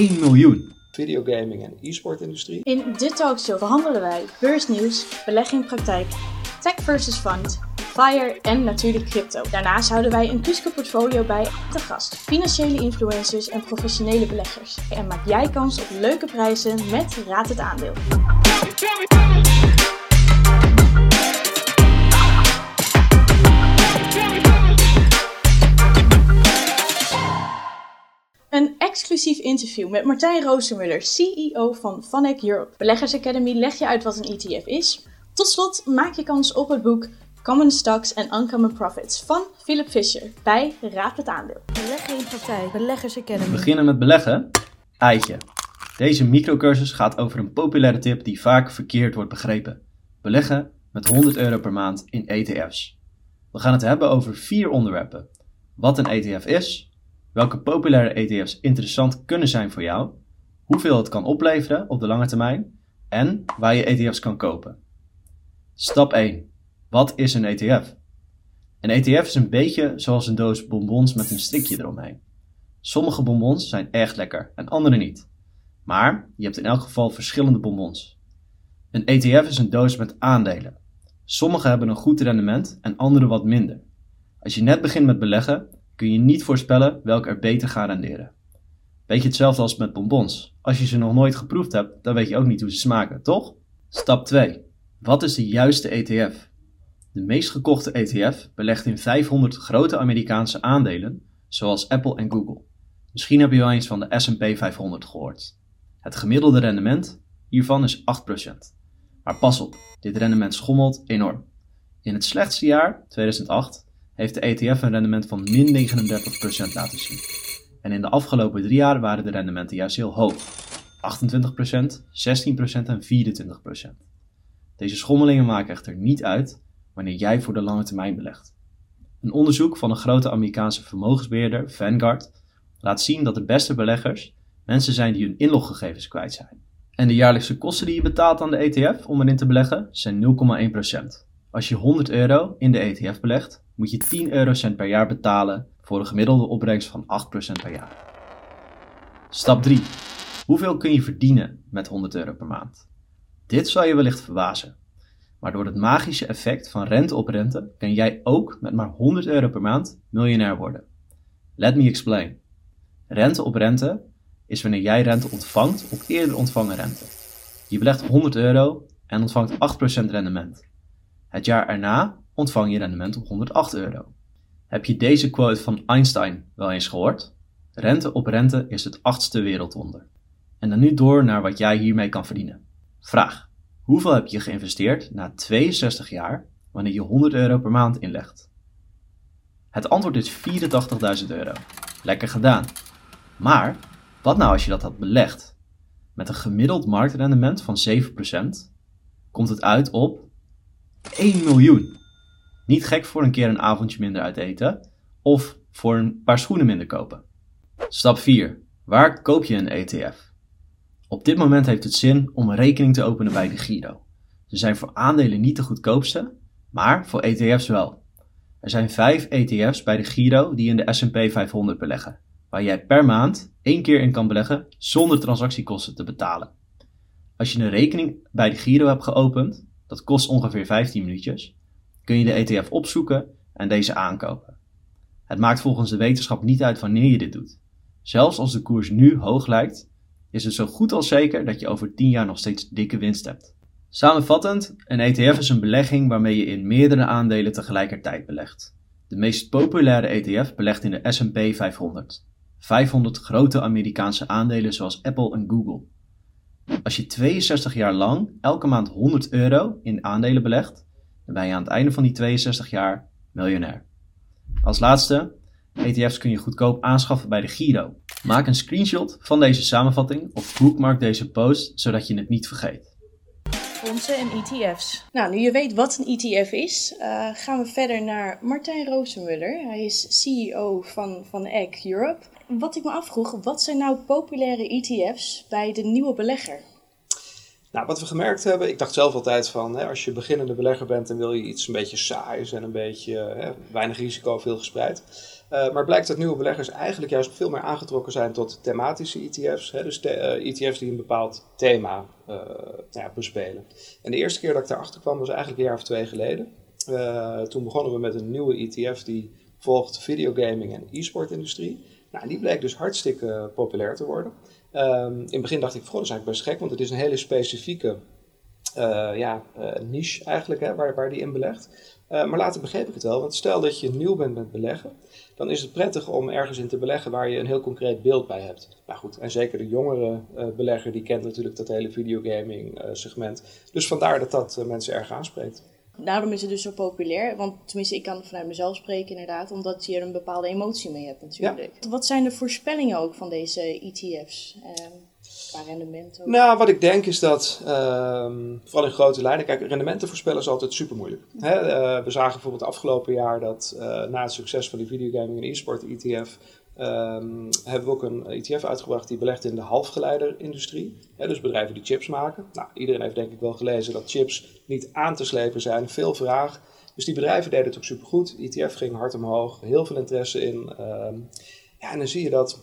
1 miljoen. Videogaming en e-sportindustrie. In dit talkshow behandelen wij beursnieuws, belegging in praktijk, tech versus fund, FIRE en natuurlijk crypto. Daarnaast houden wij een Cusco portfolio bij te gast, financiële influencers en professionele beleggers. En maak jij kans op leuke prijzen met Raad het Aandeel. Interview met Martijn Roosemuller, CEO van Vanek Europe. Beleggers Academy legt je uit wat een ETF is. Tot slot maak je kans op het boek Common Stocks and Uncommon Profits van Philip Fisher bij Raad het Aandeel. Beleggen in praktijk, Beleggers Academy. Beginnen met beleggen? Eitje. Deze microcursus gaat over een populaire tip die vaak verkeerd wordt begrepen. Beleggen met 100 euro per maand in ETF's. We gaan het hebben over vier onderwerpen. Wat een ETF is, welke populaire ETF's interessant kunnen zijn voor jou, hoeveel het kan opleveren op de lange termijn en waar je ETF's kan kopen. Stap 1. Wat is een ETF? Een ETF is een beetje zoals een doos bonbons met een strikje eromheen. Sommige bonbons zijn echt lekker en andere niet. Maar je hebt in elk geval verschillende bonbons. Een ETF is een doos met aandelen. Sommige hebben een goed rendement en andere wat minder. Als je net begint met beleggen, kun je niet voorspellen welke er beter gaan renderen. Beetje hetzelfde als met bonbons. Als je ze nog nooit geproefd hebt, dan weet je ook niet hoe ze smaken, toch? Stap 2. Wat is de juiste ETF? De meest gekochte ETF belegt in 500 grote Amerikaanse aandelen, zoals Apple en Google. Misschien heb je wel eens van de SP 500 gehoord. Het gemiddelde rendement hiervan is 8%. Maar pas op, dit rendement schommelt enorm. In het slechtste jaar, 2008, heeft de ETF een rendement van min 39% laten zien. En in de afgelopen drie jaar waren de rendementen juist heel hoog. 28%, 16% en 24%. Deze schommelingen maken echter niet uit wanneer jij voor de lange termijn belegt. Een onderzoek van een grote Amerikaanse vermogensbeheerder, Vanguard, laat zien dat de beste beleggers mensen zijn die hun inloggegevens kwijt zijn. En de jaarlijkse kosten die je betaalt aan de ETF om erin te beleggen zijn 0,1%. Als je 100 euro in de ETF belegt, moet je 10 eurocent per jaar betalen voor een gemiddelde opbrengst van 8% per jaar. Stap 3. Hoeveel kun je verdienen met 100 euro per maand? Dit zal je wellicht verbazen. Maar door het magische effect van rente op rente kan jij ook met maar 100 euro per maand miljonair worden. Let me explain. Rente op rente is wanneer jij rente ontvangt op eerder ontvangen rente. Je belegt 100 euro en ontvangt 8% rendement. Het jaar erna ontvang je rendement op 108 euro. Heb je deze quote van Einstein wel eens gehoord? Rente op rente is het achtste wereldwonder. En dan nu door naar wat jij hiermee kan verdienen. Vraag. Hoeveel heb je geïnvesteerd na 62 jaar wanneer je 100 euro per maand inlegt? Het antwoord is 84.000 euro. Lekker gedaan. Maar wat nou als je dat had belegd? Met een gemiddeld marktrendement van 7% komt het uit op 1 miljoen. Niet gek voor een keer een avondje minder uit eten of voor een paar schoenen minder kopen. Stap 4. Waar koop je een ETF? Op dit moment heeft het zin om een rekening te openen bij de Giro. Ze zijn voor aandelen niet de goedkoopste, maar voor ETF's wel. Er zijn vijf ETF's bij de Giro die in de S&P 500 beleggen, waar jij per maand één keer in kan beleggen zonder transactiekosten te betalen. Als je een rekening bij de Giro hebt geopend, dat kost ongeveer 15 minuutjes, kun je de ETF opzoeken en deze aankopen. Het maakt volgens de wetenschap niet uit wanneer je dit doet. Zelfs als de koers nu hoog lijkt, is het zo goed als zeker dat je over 10 jaar nog steeds dikke winst hebt. Samenvattend, een ETF is een belegging waarmee je in meerdere aandelen tegelijkertijd belegt. De meest populaire ETF belegt in de S&P 500. 500 grote Amerikaanse aandelen zoals Apple en Google. Als je 62 jaar lang elke maand 100 euro in aandelen belegt, ben je aan het einde van die 62 jaar miljonair. Als laatste, ETF's kun je goedkoop aanschaffen bij de Giro. Maak een screenshot van deze samenvatting of bookmark deze post zodat je het niet vergeet. Fondsen en ETF's. Nou, nu je weet wat een ETF is, uh, gaan we verder naar Martijn Roosemuller. Hij is CEO van, van Egg Europe. Wat ik me afvroeg, wat zijn nou populaire ETF's bij de nieuwe belegger? Nou, wat we gemerkt hebben, ik dacht zelf altijd van, hè, als je beginnende belegger bent, dan wil je iets een beetje saais en een beetje hè, weinig risico, veel gespreid. Uh, maar blijkt dat nieuwe beleggers eigenlijk juist veel meer aangetrokken zijn tot thematische ETF's. Hè, dus ETF's e die een bepaald thema uh, ja, bespelen. En de eerste keer dat ik daarachter kwam was eigenlijk een jaar of twee geleden. Toen begonnen we met een nieuwe ETF die volgt videogaming en e-sport industrie. Nou, die bleek dus hartstikke populair te worden. Um, in het begin dacht ik, goh, dat is eigenlijk best gek, want het is een hele specifieke uh, ja, uh, niche eigenlijk, hè, waar, waar die in belegt. Uh, maar later begreep ik het wel, want stel dat je nieuw bent met beleggen, dan is het prettig om ergens in te beleggen waar je een heel concreet beeld bij hebt. Nou goed, en zeker de jongere belegger, die kent natuurlijk dat hele videogaming segment. Dus vandaar dat dat mensen erg aanspreekt daarom is het dus zo populair. Want tenminste, ik kan vanuit mezelf spreken inderdaad, omdat je er een bepaalde emotie mee hebt natuurlijk. Wat zijn de voorspellingen ook van deze ETF's? Uh, qua rendement ook? Nou, wat ik denk is dat, uh, vooral in grote lijnen, kijk, rendementen voorspellen is altijd super moeilijk. Hè? Uh, we zagen bijvoorbeeld afgelopen jaar dat uh, na het succes van die videogaming en e-sport ETF Um, hebben we ook een ETF uitgebracht die belegt in de halfgeleiderindustrie. Ja, dus bedrijven die chips maken. Nou, iedereen heeft denk ik wel gelezen dat chips niet aan te slepen zijn. Veel vraag. Dus die bedrijven deden het ook supergoed. De ETF ging hard omhoog. Heel veel interesse in. Um, ja, en dan zie je dat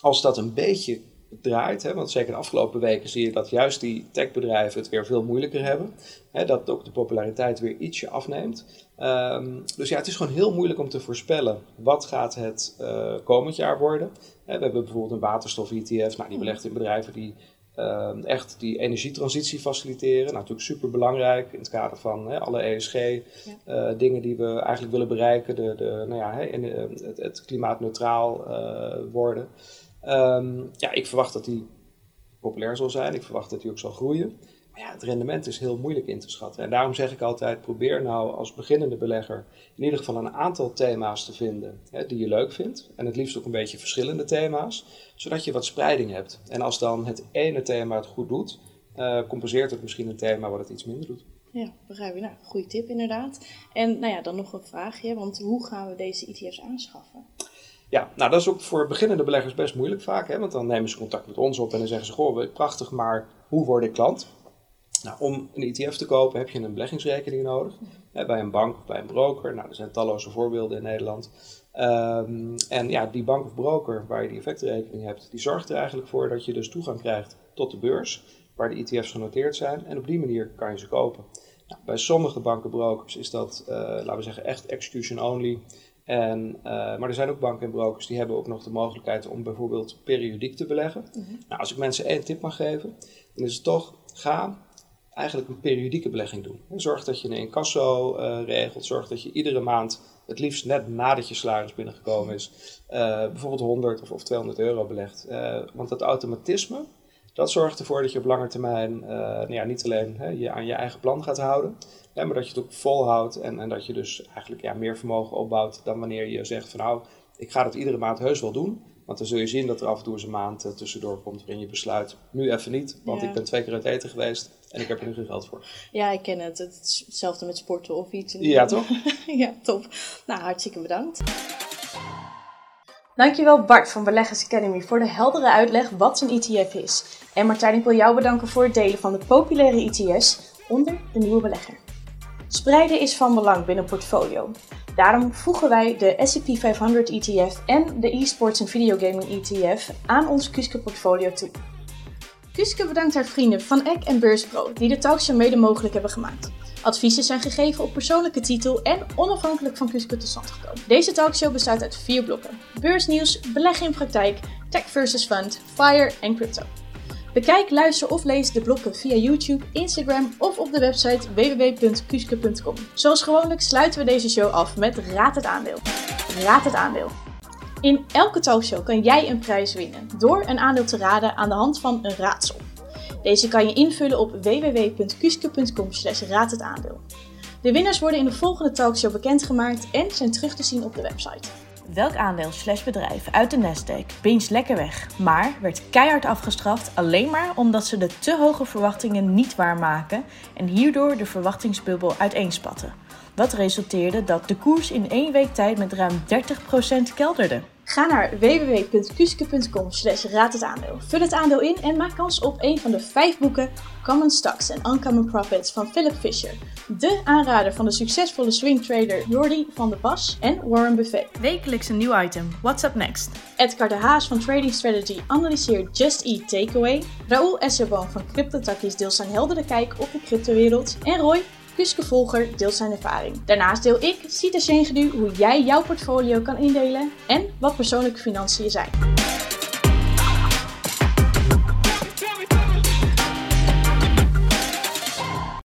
als dat een beetje draait. Hè, want zeker de afgelopen weken zie je dat juist die techbedrijven het weer veel moeilijker hebben. Hè, dat ook de populariteit weer ietsje afneemt. Um, dus ja, het is gewoon heel moeilijk om te voorspellen wat gaat het uh, komend jaar worden. Hè, we hebben bijvoorbeeld een waterstof-ETF, nou, die belegt in bedrijven die uh, echt die energietransitie faciliteren. Nou, natuurlijk super belangrijk in het kader van hè, alle ESG-dingen ja. uh, die we eigenlijk willen bereiken. De, de, nou ja, hè, het, het, klimaatneutraal uh, worden. Um, ja, ik verwacht dat die populair zal zijn. Ik verwacht dat die ook zal groeien. Maar ja, het rendement is heel moeilijk in te schatten. En daarom zeg ik altijd: probeer nou als beginnende belegger in ieder geval een aantal thema's te vinden hè, die je leuk vindt. En het liefst ook een beetje verschillende thema's, zodat je wat spreiding hebt. En als dan het ene thema het goed doet, uh, compenseert het misschien een thema wat het iets minder doet. Ja, begrijp je. Nou, goede tip inderdaad. En nou ja, dan nog een vraagje, want hoe gaan we deze ETF's aanschaffen? Ja, nou dat is ook voor beginnende beleggers best moeilijk vaak. Hè? Want dan nemen ze contact met ons op en dan zeggen ze: Goh, prachtig, maar hoe word ik klant? Nou, om een ETF te kopen heb je een beleggingsrekening nodig. Hè, bij een bank of bij een broker. Nou, er zijn talloze voorbeelden in Nederland. Um, en ja, die bank of broker waar je die effectenrekening hebt, die zorgt er eigenlijk voor dat je dus toegang krijgt tot de beurs, waar de ETF's genoteerd zijn. En op die manier kan je ze kopen. Nou, bij sommige bankenbrokers is dat, uh, laten we zeggen, echt execution only. En, uh, maar er zijn ook banken en brokers die hebben ook nog de mogelijkheid om bijvoorbeeld periodiek te beleggen. Mm -hmm. Nou, als ik mensen één tip mag geven, dan is het toch, ga eigenlijk een periodieke belegging doen. Zorg dat je een incasso uh, regelt. Zorg dat je iedere maand, het liefst net nadat je salaris binnengekomen is, uh, bijvoorbeeld 100 of, of 200 euro belegt. Want dat automatisme, dat zorgt ervoor dat je op lange termijn nou ja, niet alleen hè, je aan je eigen plan gaat houden, maar dat je het ook volhoudt en, en dat je dus eigenlijk ja, meer vermogen opbouwt dan wanneer je zegt van nou, ik ga dat iedere maand heus wel doen. Want dan zul je zien dat er af en toe eens een maand uh, tussendoor komt waarin je besluit, nu even niet, want ja. ik ben twee keer uit eten geweest en ik heb er nu geen geld voor. Ja, ik ken het. Het is hetzelfde met sporten of iets. Ja, toch? ja, top. Nou, hartstikke bedankt. Dankjewel Bart van Beleggers Academy voor de heldere uitleg wat een ETF is. En Martijn, ik wil jou bedanken voor het delen van de populaire ETF's onder de nieuwe belegger. Spreiden is van belang binnen portfolio. Daarom voegen wij de S&P 500 ETF en de eSports en Videogaming ETF aan ons Kuske portfolio toe. Kuske bedankt haar vrienden van Eck en Beurspro die de talkshow mede mogelijk hebben gemaakt. Adviezen zijn gegeven op persoonlijke titel en onafhankelijk van Kuske tot stand gekomen. Deze talkshow bestaat uit vier blokken. Beursnieuws, beleggen in praktijk, tech versus fund, fire en crypto. Bekijk, luister of lees de blokken via YouTube, Instagram of op de website www.kuske.com. Zoals gewoonlijk sluiten we deze show af met Raad het aandeel. Raad het aandeel. In elke talkshow kan jij een prijs winnen door een aandeel te raden aan de hand van een raadsel. Deze kan je invullen op www.kuske.com raad het aandeel. De winnaars worden in de volgende talkshow bekendgemaakt en zijn terug te zien op de website. Welk aandeel slash bedrijf uit de Nasdaq beens lekker weg, maar werd keihard afgestraft alleen maar omdat ze de te hoge verwachtingen niet waarmaken en hierdoor de verwachtingsbubbel uiteenspatten. Wat resulteerde dat de koers in één week tijd met ruim 30% kelderde. Ga naar www.kuske.com slash raad het aandeel. Vul het aandeel in en maak kans op een van de vijf boeken Common Stocks en Uncommon Profits van Philip Fisher. De aanrader van de succesvolle swingtrader Jordi van der Pas en Warren Buffett. Wekelijks een nieuw item. What's up next? Edgar de Haas van Trading Strategy analyseert Just Eat Takeaway. Raoul Esserboom van CryptoTakkies deelt zijn heldere kijk op de cryptowereld. En Roy Kuske Volger deelt zijn ervaring. Daarnaast deel ik, Sita Sengedu, hoe jij jouw portfolio kan indelen en wat persoonlijke financiën zijn.